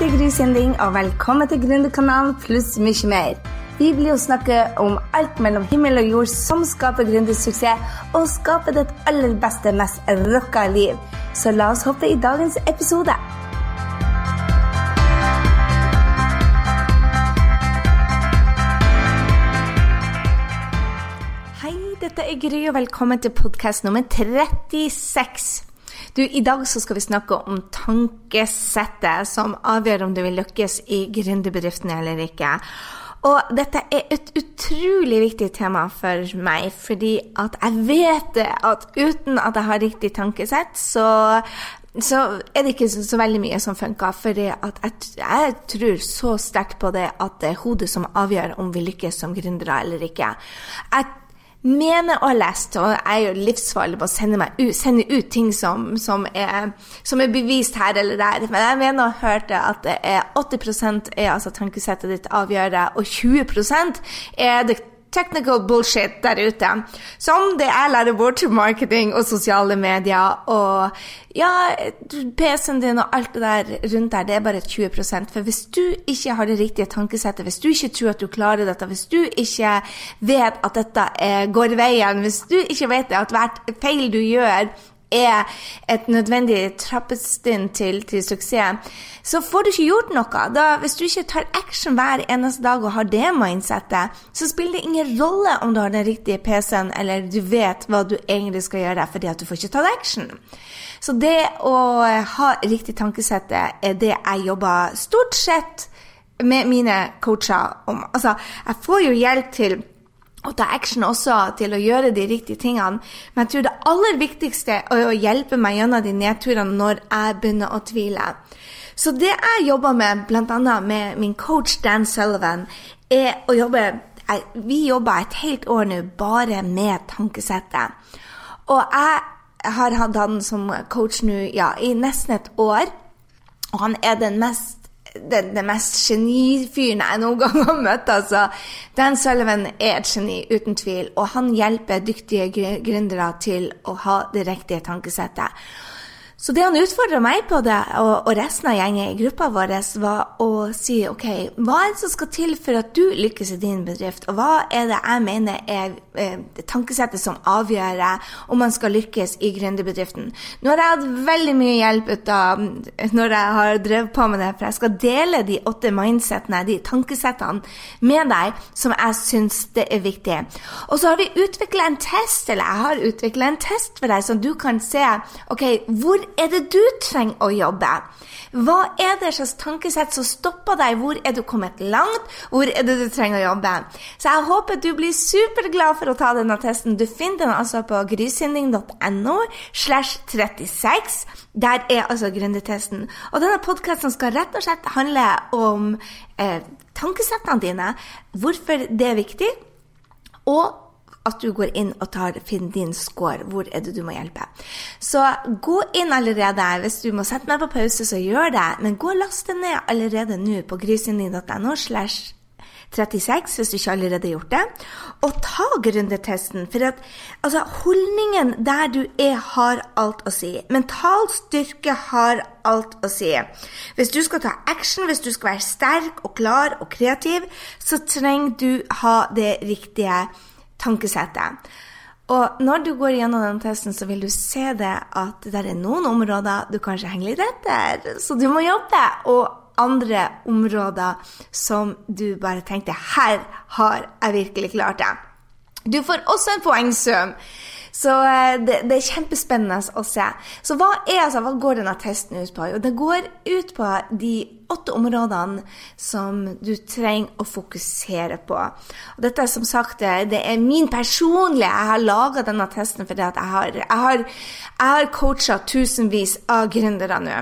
heter Gry Sinding, og velkommen til Gründerkanalen pluss mye mer. Vi blir å snakke om alt mellom himmel og jord som skaper gründersuksess, og skaper ditt aller beste, mest rocka liv. Så la oss hoppe i dagens episode. Hei, dette er Gry, og velkommen til podkast nummer 36. Du, I dag så skal vi snakke om tankesettet som avgjør om du vil lykkes i gründerbedriftene eller ikke. Og dette er et utrolig viktig tema for meg, fordi at jeg vet at uten at jeg har riktig tankesett, så, så er det ikke så, så veldig mye som funker. For jeg, jeg, tror så sterkt på det at det er hodet som avgjør om vi lykkes som gründere eller ikke. Jeg mener og har lest, og jeg er jo livsfarlig på å sende, ut, sende ut ting som, som, er, som, er, bevist her eller der, men jeg mener og hørte at det er 80% er altså tankesettet ditt avgjøre, og 20 er det technical bullshit der ute. Som det jeg lærer bort til marketing og sosiale medier. Og ja, PC-en din og alt det der rundt der, det er bare 20% For hvis du ikke har det riktige tankesettet, hvis du ikke tror at du klarer dette, hvis du ikke vet at dette går veien, hvis du ikke vet at hvert feil du gjør, er et nødvendig trappestinn til, til, suksess, så får du ikke gjort noe. Da, hvis du ikke tar action hver eneste dag og har det mindsettet, så spiller det ingen rolle om du har den riktige PC-en eller du vet hva du egentlig skal gjøre, fordi at du får ikke tatt action. Så det å ha riktig tankesette er det jeg jobber stort sett med mine coacher om. Altså, jeg får jo hjelp til å ta action også til å gjøre de riktige tingene. Men jeg tror det aller viktigste er å hjelpe meg gjennom de nedturene når jeg begynner å tvile. Så det jeg jobber med, bl.a. med min coach Dan Sullivan, er å jobbe Vi jobber et helt år nå bare med tankesettet. Og jeg har hatt han som coach nå ja, i nesten et år. Og han er den mest den, den mest genifyren jeg noen gang har møtt. Altså. Dan Sullivan er et geni, uten tvil, og han hjelper dyktige gründere til å ha det riktige tankesettet. Så det han utfordra meg på det, og, og, resten av gjengen i gruppa vår, var å si OK, hva er det som skal til for at du lykkes i din bedrift, og hva er det jeg mener er eh, tankesettet som avgjør om man skal lykkes i gründerbedriften? Nå har jeg hatt veldig mye hjelp ut av når jeg har drevet på med det, for jeg skal dele de åtte mindsettene, de tankesettene, med deg som jeg syns det er viktig. Og så har vi utvikla en test, eller jeg har utvikla en test for deg, som du kan se OK, hvor er det du trenger å jobbe? Hva er det slags tankesett som stopper deg? Hvor er du kommet langt? Hvor er det du trenger å jobbe? Så jeg håper du blir superglad for å ta denne testen. Du finner den altså på grysynding.no slash 36. Der er altså gründertesten. Og denne podkasten skal rett og slett handle om eh, tankesettene dine, hvorfor det er viktig, og at du går inn og tar, finner din score. Hvor er det du må hjelpe? Så gå inn allerede. Hvis du må sette meg på pause, så gjør det. Men gå og last det ned allerede nå på grysynding.no 36 hvis du ikke allerede har gjort det. Og ta gründertesten. For at altså, holdningen der du er, har alt å si. Mental styrke har alt å si. Hvis du skal ta action, hvis du skal være sterk og klar og kreativ, så trenger du ha det riktige tankesettet. Og når du går gjennom den testen, så vil du se det at det er noen områder du kanskje henger litt etter, så du må jobbe. Og andre områder som du bare tenkte Her har jeg virkelig klart det. Du får også en poengsum. Så eh, det, det, er kjempespennende å se. Så hva, er, altså, hva går denne testen ut på? Jo, det går ut på de åtte områdene som du trenger å fokusere på. Og dette er som sagt det er min personlige Jeg har laga denne testen fordi at jeg har, jeg har, har coacha tusenvis av gründere nå.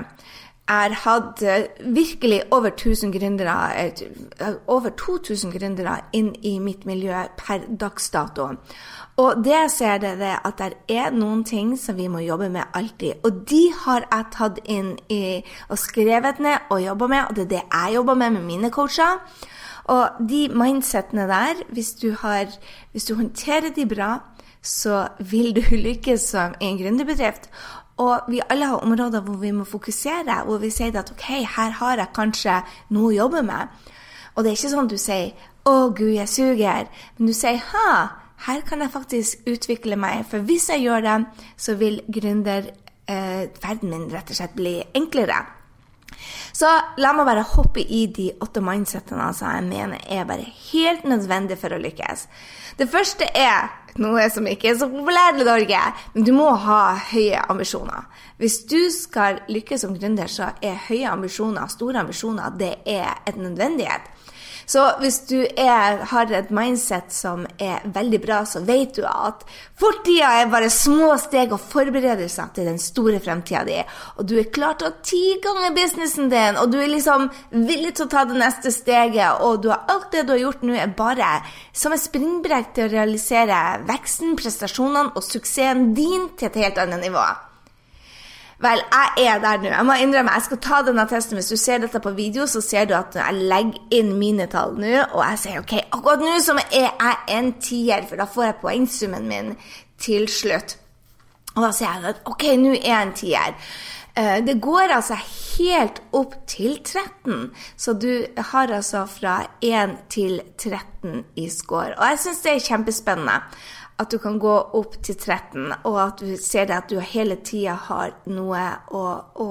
Har hatt virkelig over 1000 gründere, eh, over 2000 gründere inn i mitt miljø per dags dato. Og det jeg ser det, er at det er noen ting som vi må jobbe med alltid. Og de har jeg tatt inn i, og skrevet ned og jobba med, og det er det jeg jobber med med mine coacher. Og de mindsettene der, hvis du, har, hvis du håndterer de bra, så vil du lykkes som en gründerbedrift. Og vi alle har områder hvor vi må fokusere, hvor vi sier at ok, her har jeg kanskje noe å jobbe med. Og det er ikke sånn at du sier 'Å, gud, jeg suger', men du sier 'Ha, her kan jeg faktisk utvikle meg', for hvis jeg gjør det, så vil gründerverden eh, min rett og slett bli enklere. Så la meg bare hoppe i de åtte mindsettene som jeg mener er bare helt nødvendig for å lykkes. Det første er noe som ikke er så populært i Norge, men du må ha høye ambisjoner. Hvis du skal lykkes som gründer, så er høye ambisjoner, store ambisjoner, det er en nødvendighet. Så hvis du er, har et mindset som er veldig bra, så vet du at fortida er bare små steg og forberedelser til den store fremtida di. Og du er klar til å ti ganger businessen din, og du er liksom villig til å ta det neste steget. Og du har, alt det du har gjort nå, er bare som et springbrekk til å realisere veksten, prestasjonene og suksessen din til et helt annet nivå. Vel, jeg er der nå. Jeg må innrømme, jeg skal ta denne testen. Hvis du ser dette på video, så ser du at jeg legger inn mine tall nå, og jeg sier OK, akkurat nå så er jeg en tier, for da får jeg poengsummen min til slutt. Og da sier jeg at OK, nå er jeg en tier. Eh, det går altså helt opp til 13, så du har altså fra 1 til 13 i score. Og jeg syns det er kjempespennende at du kan gå opp til 13, og at du ser det at du hele tida har noe å, å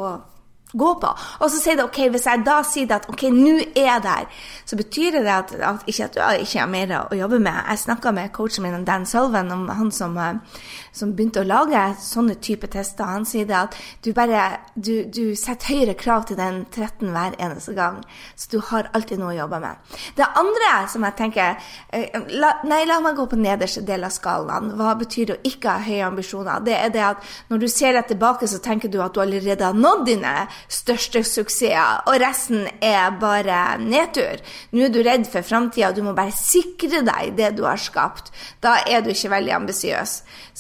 gå på. Og så sier det ok, hvis jeg da sier at ok, nå er jeg der, så betyr det at, at ikke at du ikke har mer å jobbe med. Jeg snakka med coachen min, Dan Sullivan, om han som, eh, som, begynte å lage sånne type tester. Han sier det at du bare du, du setter høyere krav til den 13 hver eneste gang. Så du har alltid noe å jobbe med. Det andre som jeg tenker eh, la, Nei, la meg gå på nederste del av skalaen. Hva betyr det å ikke ha høye ambisjoner? Det er det at når du ser deg tilbake, så tenker du at du allerede har nådd dine største suksesser, og resten er bare nedtur. Nå er du redd for framtida, du må bare sikre deg det du har skapt. Da er du ikke veldig ambisiøs.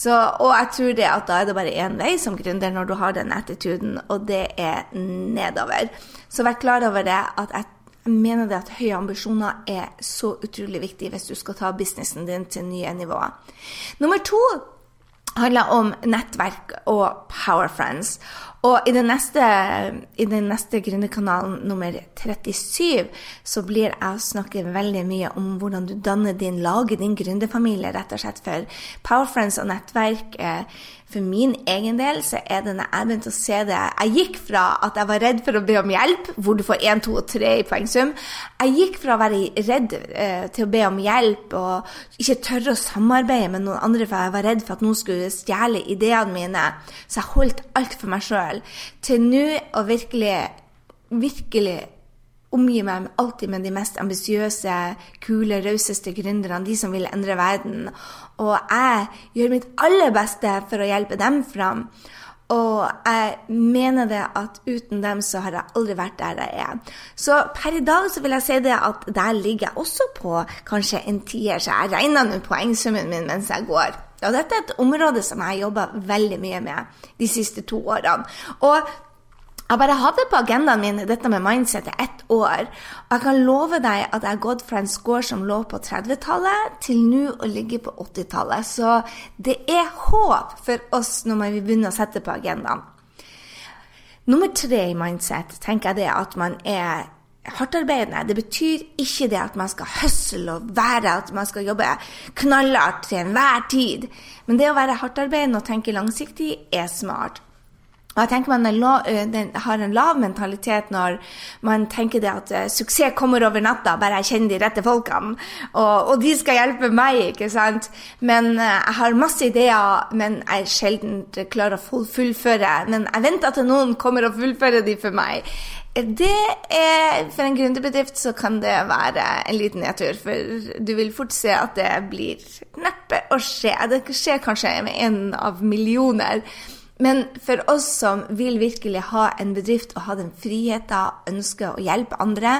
Og jeg tror det at da er det bare én vei som gründer når du har den attituden, og det er nedover. Så vær klar over det at jeg mener det at høye ambisjoner er så utrolig viktig hvis du skal ta businessen din til nye nivåer. Nummer to handler om nettverk og Power Friends. Og i den neste, i den neste gründerkanalen, nummer 37, så blir jeg å snakke veldig mye om hvordan du danner din, lager din gründerfamilie, rett og slett. For Powerfriends og nettverk eh, for min egen del så er det når jeg begynte å se det Jeg gikk fra at jeg var redd for å be om hjelp, hvor du får 1, 2 og 3 i poengsum. Jeg gikk fra å være redd eh, til å be om hjelp og ikke tørre å samarbeide med noen andre, for jeg var redd for at noen skulle stjele ideene mine. Så jeg holdt alt for meg sjøl. Til nå å virkelig, virkelig omgi meg alltid med de mest ambisiøse, kule, rauseste gründerne, de som vil endre verden. Og jeg gjør mitt aller beste for å hjelpe dem fram. Og jeg mener det at uten dem så har jeg aldri vært der jeg er. Så per i dag så vil jeg si det at der ligger jeg også på kanskje en tier, så jeg regner nå poengsummen min mens jeg går. Og dette er et område som jeg har jobba veldig mye med de siste to årene. Og jeg bare hadde på agendaen min dette med mindset i ett år. Og jeg kan love deg at jeg har gått fra en score som lå på 30-tallet, til nå å ligge på 80-tallet. Så det er håp for oss når vi begynner å sette på agendaen. Nummer tre i mindset tenker jeg det at man er hardtarbeidende. Det betyr ikke det at man skal høsle og være at man skal jobbe knallhardt til enhver tid. Men det å være hardtarbeidende og tenke langsiktig er smart. Og jeg tenker Man har en lav mentalitet når man tenker det at uh, suksess kommer over natta, bare jeg kjenner de rette folkene. Og, og de skal hjelpe meg, ikke sant. Men uh, jeg har masse ideer, men jeg sjelden klarer å fullføre. Men jeg venter til noen kommer og fullfører de for meg. Det er, For en gründerbedrift så kan det være en liten nedtur, for du vil fort se at det blir neppe å skje. Det skjer kanskje med en av millioner. Men for oss som vil virkelig ha en bedrift og ha den friheten, ønske å hjelpe andre,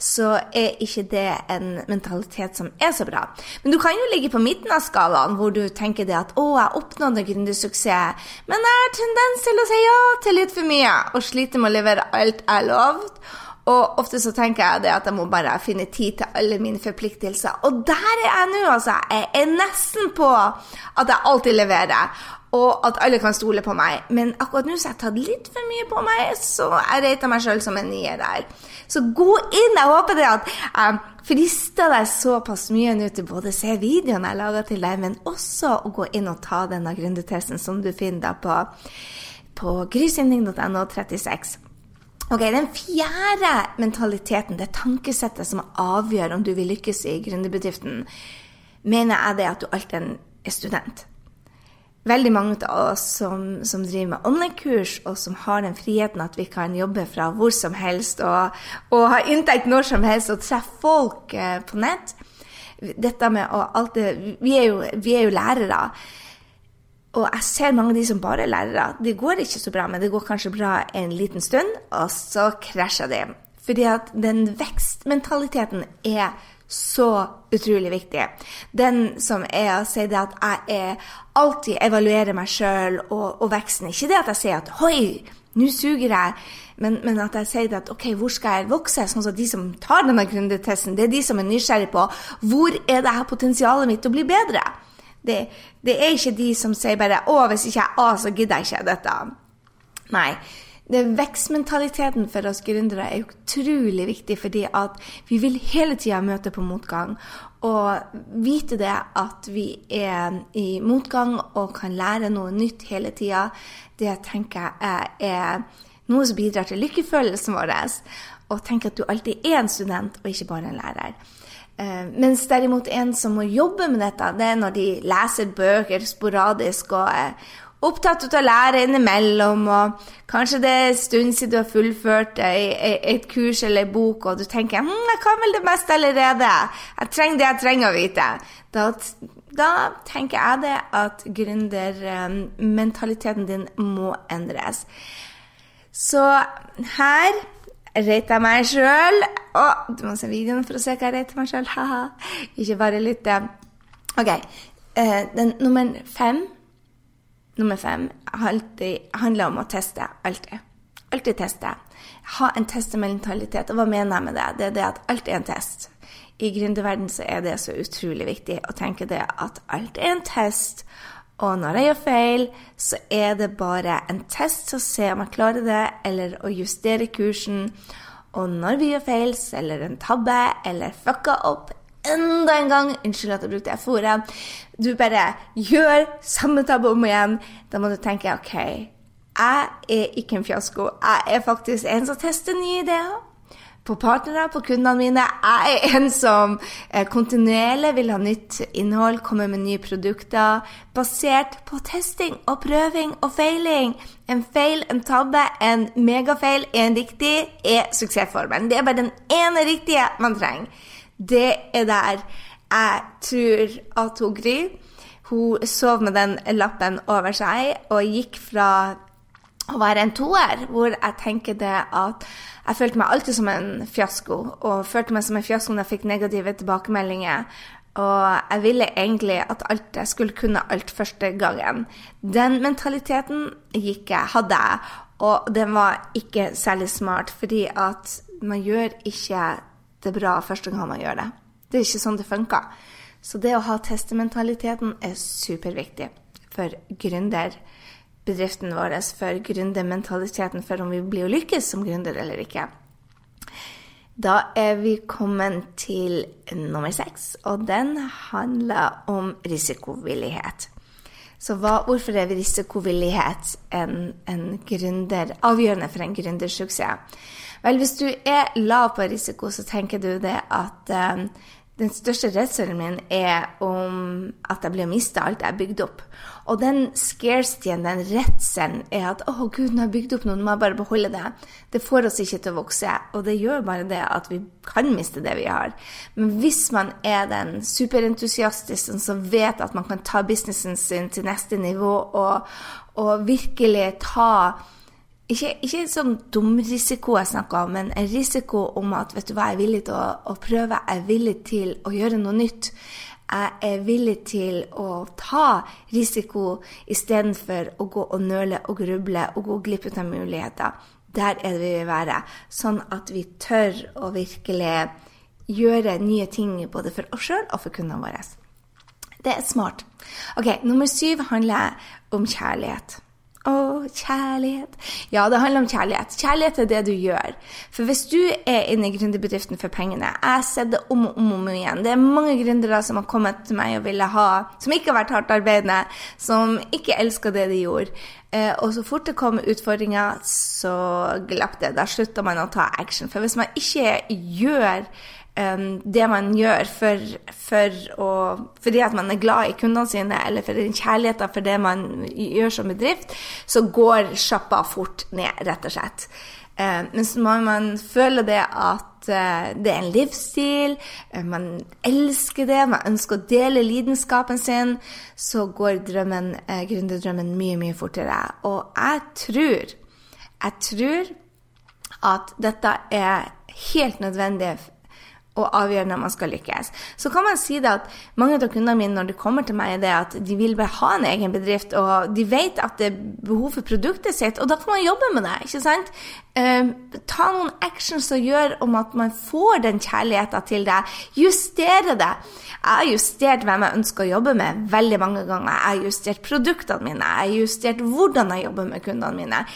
så er ikke det en mentalitet som er så bra. Men du kan jo ligge på midten av skalaen, hvor du tenker det at 'å, jeg oppnådde gründersuksess', men jeg har tendens til å si ja til litt for mye og sliter med å levere alt jeg lovte. Og ofte så tenker jeg det at jeg må bare finne tid til alle mine forpliktelser. Og der er jeg nå, altså. Jeg er nesten på at jeg alltid leverer. Og at alle kan stole på meg. Men akkurat nå så har jeg tatt litt for mye på meg, så jeg rater meg sjøl som en nier der. Så gå inn. Jeg håper det at jeg frister deg såpass mye nå til både å se videoen jeg lager til deg, men også å gå inn og ta denne grundetesten som du finner da på, på grysynding.no 36. Ok, Den fjerde mentaliteten, det tankesettet som avgjør om du vil lykkes i gründerbedriften, mener jeg det at du alltid er student. Veldig mange av oss som, som driver med online-kurs, og som har den friheten at vi kan jobbe fra hvor som helst og, og ha inntekt når som helst og treffe folk eh, på nett Dette med å alltid vi vi er jo lærere. Og jeg ser mange av de som bare er lærere. Det går ikke så bra, men det går kanskje bra en liten stund, og så krasjer de. Fordi at den vekstmentaliteten er så utrolig viktig. Den som er å si det at jeg er alltid evaluerer meg sjøl og, og, veksten. Ikke det at jeg sier at hoi, nå suger jeg, men, men, at jeg sier det at ok, hvor skal jeg vokse? Sånn at de som tar denne grundetesten, det er de som er nysgjerrig på hvor er det her potensialet mitt å bli bedre. Det, det, er ikke de som sier bare 'Å, hvis ikke jeg A, så gidder jeg ikke dette'. Nei. Det Vekstmentaliteten for oss gründere er utrolig viktig, fordi at vi vil hele tida møte på motgang. Og vite det at vi er i motgang og kan lære noe nytt hele tida, det tenker jeg er noe som bidrar til lykkefølelsen vår. Og tenk at du alltid er en student og ikke bare en lærer. Eh, mens derimot en som må jobbe med dette, det er når de leser bøker sporadisk og er opptatt av å lære innimellom, og kanskje det er en stund siden du har fullført et kurs eller en bok, og du tenker hm, 'Jeg kan vel det meste allerede. Jeg trenger det jeg trenger å vite.' Da, da tenker jeg det at gründermentaliteten din må endres. Så her Rate meg sjøl. Og du må se videoen for å se hva jeg rater meg sjøl. Ikke bare litt uh, OK. Uh, den, nummer fem Nummer fem alltid, handler om å teste. Alltid. Alltid teste. Ha en testementalitet. Og hva mener jeg med det? Det er det at alt er en test. I gründerverdenen så er det så utrolig viktig å tenke det at alt er en test. Og når jeg gjør feil, så er det bare en test til å se om jeg klarer det, eller å justere kursen. Og når vi gjør feil, eller en tabbe, eller fucka opp enda en gang Unnskyld at jeg brukte F-ordet. Du bare gjør samme tabbe om igjen. Da må du tenke OK, jeg er ikke en fiasko. Jeg er faktisk en som tester nye ideer på partnere, på kundene mine. Jeg er en som eh, kontinuerlig vil ha nytt innhold, komme med nye produkter basert på testing og prøving og feiling. En feil, en tabbe, en megafeil, en riktig er suksessformen. Det er bare den ene riktige man trenger. Det er der jeg tror at hun Gry hun sov med den lappen over seg og gikk fra å være en toer, hvor jeg tenker det at jeg følte meg alltid som en fiasko, og følte meg som en fiasko når jeg fikk negative tilbakemeldinger. Og jeg ville egentlig at alt jeg skulle kunne alt første gangen. Den mentaliteten gikk jeg, hadde jeg, og den var ikke særlig smart, fordi at man gjør ikke det bra første gang man gjør det. Det er ikke sånn det funker. Så det å ha testementaliteten er superviktig for gründer bedriften vår for gründermentaliteten for om vi blir å lykkes som gründer eller ikke. Da er vi kommet til nummer seks, og den handler om risikovillighet. Så hva, hvorfor er risikovillighet en, en gründer, avgjørende for en gründersuksess? Vel, hvis du er lav på risiko, så tenker du det at um, den største redselen min er om at jeg blir mista alt jeg har bygd opp. Og den scarcityen, den redselen, er at å, gud, nå har jeg bygd opp noe, nå må jeg bare beholde det. Det får oss ikke til å vokse, og det gjør bare det at vi kan miste det vi har. Men hvis man er den superentusiastisten som vet at man kan ta businessen sin til neste nivå og, og virkelig ta ikke, ikke sånn dum risiko jeg snakker om, men en risiko om at vet du hva, jeg er villig til å, å prøve, jeg er villig til å gjøre noe nytt. Jeg er villig til å ta risiko istedenfor å gå og nøle og gruble og gå glipp av muligheter. Der er det vi vil være. Sånn at vi tør å virkelig gjøre nye ting både for oss sjøl og for kundene våre. Det er smart. Ok, Nummer syv handler om kjærlighet. Å, kjærlighet. Ja, det handler om kjærlighet. Kjærlighet er det du gjør. For hvis du er inne i gründerbedriften for pengene Jeg har sett det om og om, om igjen. Det er mange gründere som har kommet til meg og ville ha Som ikke har vært hardt arbeidende, som ikke elska det de gjorde. Eh, og så fort det kom utfordringer, så glapp det. Da slutta man å ta action. For hvis man ikke gjør um, det man gjør for, for å, fordi at man er glad i kundene sine, eller for den kjærligheten for det man gjør som bedrift, så går sjappa fort ned, rett og slett. Uh, men så må man føler det at uh, det er en livsstil, uh, man elsker det, man ønsker å dele lidenskapen sin, så går drømmen, gründerdrømmen mye, mye fortere. Og jeg tror, jeg tror at dette er helt nødvendig og avgjøre når man skal lykkes. Så kan man si det at mange av kundene mine når de kommer til meg, er det at de vil bare ha en egen bedrift, og de vet at det er behov for produktet sitt, og da kan man jobbe med det. ikke sant? Eh, ta noen actions og gjør om at man får den kjærligheten til deg. Justere det. Jeg har justert hvem jeg ønsker å jobbe med veldig mange ganger. Jeg har justert produktene mine, jeg har justert hvordan jeg jobber med kundene mine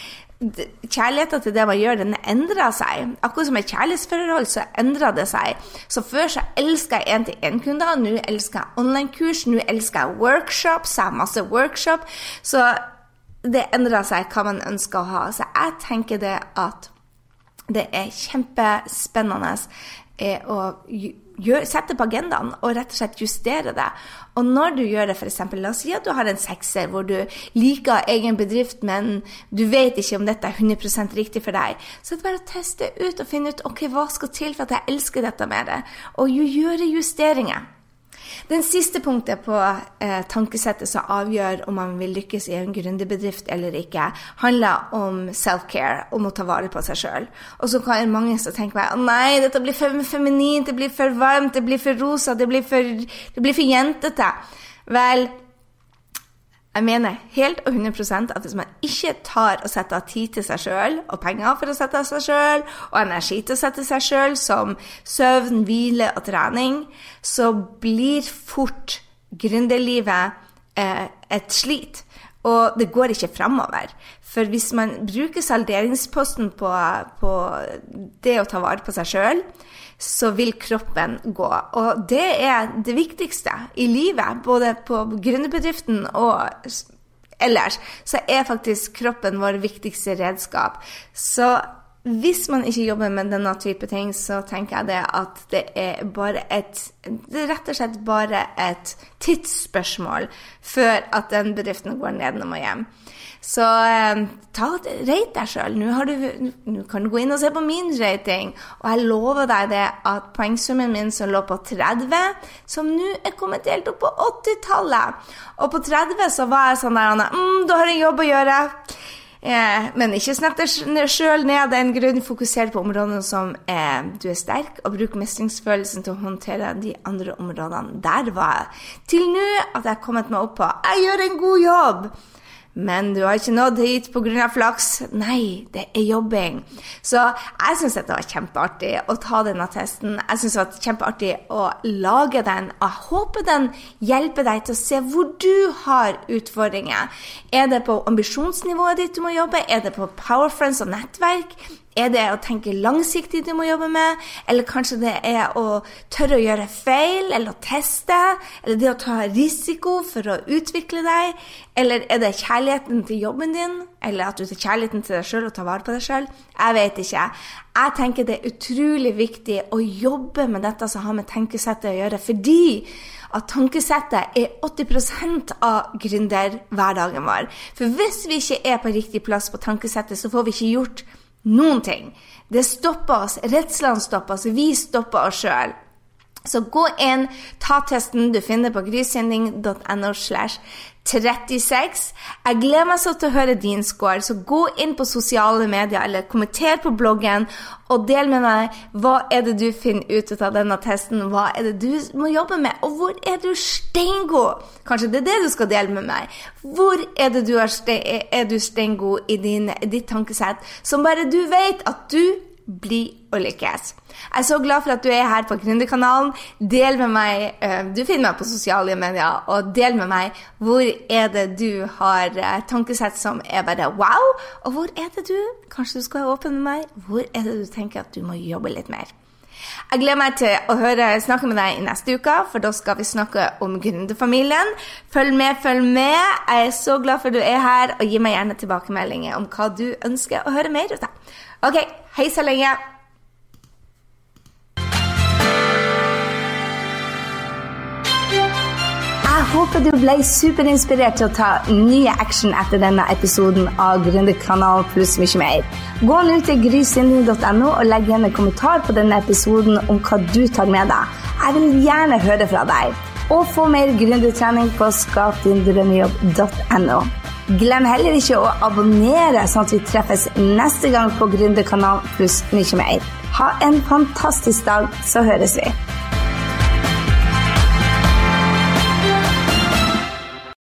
kjærligheten til det man gjør, den endrer seg. Akkurat som et kjærlighetsforhold, så endrer det seg. Så før så elska jeg én-til-én-kunder, nå elsker jeg online-kurs, nå elsker jeg workshops, jeg har masse workshop. Så det endrer seg hva man ønsker å ha. Så jeg tenker det at det er kjempespennende å å gjør, sette på agendaen og rett og slett justere det. Og når du gjør det, f.eks. La oss si at du har en sekser hvor du liker egen bedrift, men du vet ikke om dette er 100 riktig for deg, så det er det bare å teste ut og finne ut ok, hva skal til for at jeg elsker dette det, og gjøre justeringer. Den siste punktet på eh, tankesettet som avgjør om man vil lykkes i en gründerbedrift eller ikke, handler om self-care, om å ta vare på seg sjøl. Og så kan mange som tenker meg å nei, dette blir for feminint, det blir for varmt, det blir for rosa, det blir for, det blir for jentete. Vel, jeg mener helt og 100 at hvis man ikke tar og setter av tid til seg sjøl, og penger for å sette av seg sjøl, og energi til å sette seg sjøl, som søvn, hvile og trening, så blir fort gründerlivet eh, et slit. Og det går ikke framover. For hvis man bruker salderingsposten på, på det å ta vare på seg sjøl, så vil kroppen gå. Og det er det viktigste i livet, både på gründerbedriften og ellers, så er faktisk kroppen vår viktigste redskap. Så hvis man ikke jobber med denne type ting, så tenker jeg det at det er bare et Det er rett og slett bare et tidsspørsmål før at den bedriften går nedenom og hjem. Så eh, ta rate deg sjøl. Nå kan du gå inn og se på min rating. Og jeg lover deg det at poengsummen min som lå på 30, som nå er kommet helt opp på 80-tallet Og på 30 så var jeg sånn der mm, Da har jeg jobb å gjøre. Eh, men ikke snett deg sjøl ned av den grunn. Fokuser på områdene som eh, du er sterk, og bruk mestringsfølelsen til å håndtere de andre områdene. Der var jeg. Til nå at jeg har kommet meg opp på Jeg gjør en god jobb! Men du har ikke nådd hit pga. flaks. Nei, det er jobbing. Så jeg syns dette var kjempeartig å ta denne testen. Jeg syns det var kjempeartig å lage den. Jeg håper den hjelper deg til å se hvor du har utfordringer. Er det på ambisjonsnivået ditt du må jobbe? Er det på Power Friends og nettverk? Er det å tenke langsiktig du må jobbe med? Eller kanskje det er å tørre å gjøre feil, eller å teste? Eller det å ta risiko for å utvikle deg? Eller er det kjærligheten til jobben din? Eller at du tar kjærligheten til deg sjøl og tar vare på deg sjøl? Jeg vet ikke. Jeg tenker det er utrolig viktig å jobbe med dette som har med tenkesettet å gjøre, fordi at tankesettet er 80% av gründerhverdagen vår. For hvis vi ikke er på riktig plass på tankesettet, så får vi ikke gjort noen ting. Det stopper oss. Redslene stopper oss. Vi stopper oss sjøl. Så gå inn, ta testen du finner på grysynding.no slash 36. Jeg gleder meg så til å høre din score, så gå inn på sosiale medier eller kommenter på bloggen og del med meg hva er det du finner ut av denne testen, hva er det du må jobbe med, og hvor er du steingod? Kanskje det er det du skal dele med meg. Hvor er det du er, steingod i din, ditt tankesett, som bare du vet at du blir og lykkes. Jeg er så glad for at du er her på Gründerkanalen. Del med meg, eh, Du finner meg på sosiale medier, og del med meg hvor er det du har eh, tankesett som er bare wow, og hvor er det du kanskje du skal være åpen med meg, hvor er det du tenker at du må jobbe litt mer. Jeg gleder meg til å høre, snakke med deg i neste uke, for da skal vi snakke om gründerfamilien. Følg med, følg med. Jeg er så glad for at du er her, og gi meg gjerne tilbakemeldinger om hva du ønsker å høre mer ut av. Ok, hei så lenge. Jeg håper du ble superinspirert til å ta nye action etter denne episoden av Gründerkanalen pluss mye mer. Gå nå til grysynding.no og legg igjen en kommentar på denne episoden om hva du tar med deg. Jeg vil gjerne høre fra deg. Og få mer gründertrening på skapdindrømmejobb.no. Glem heller ikke å abonnere, sånn at vi treffes neste gang på Gründerkanalen pluss mye mer. Ha en fantastisk dag, så høres vi.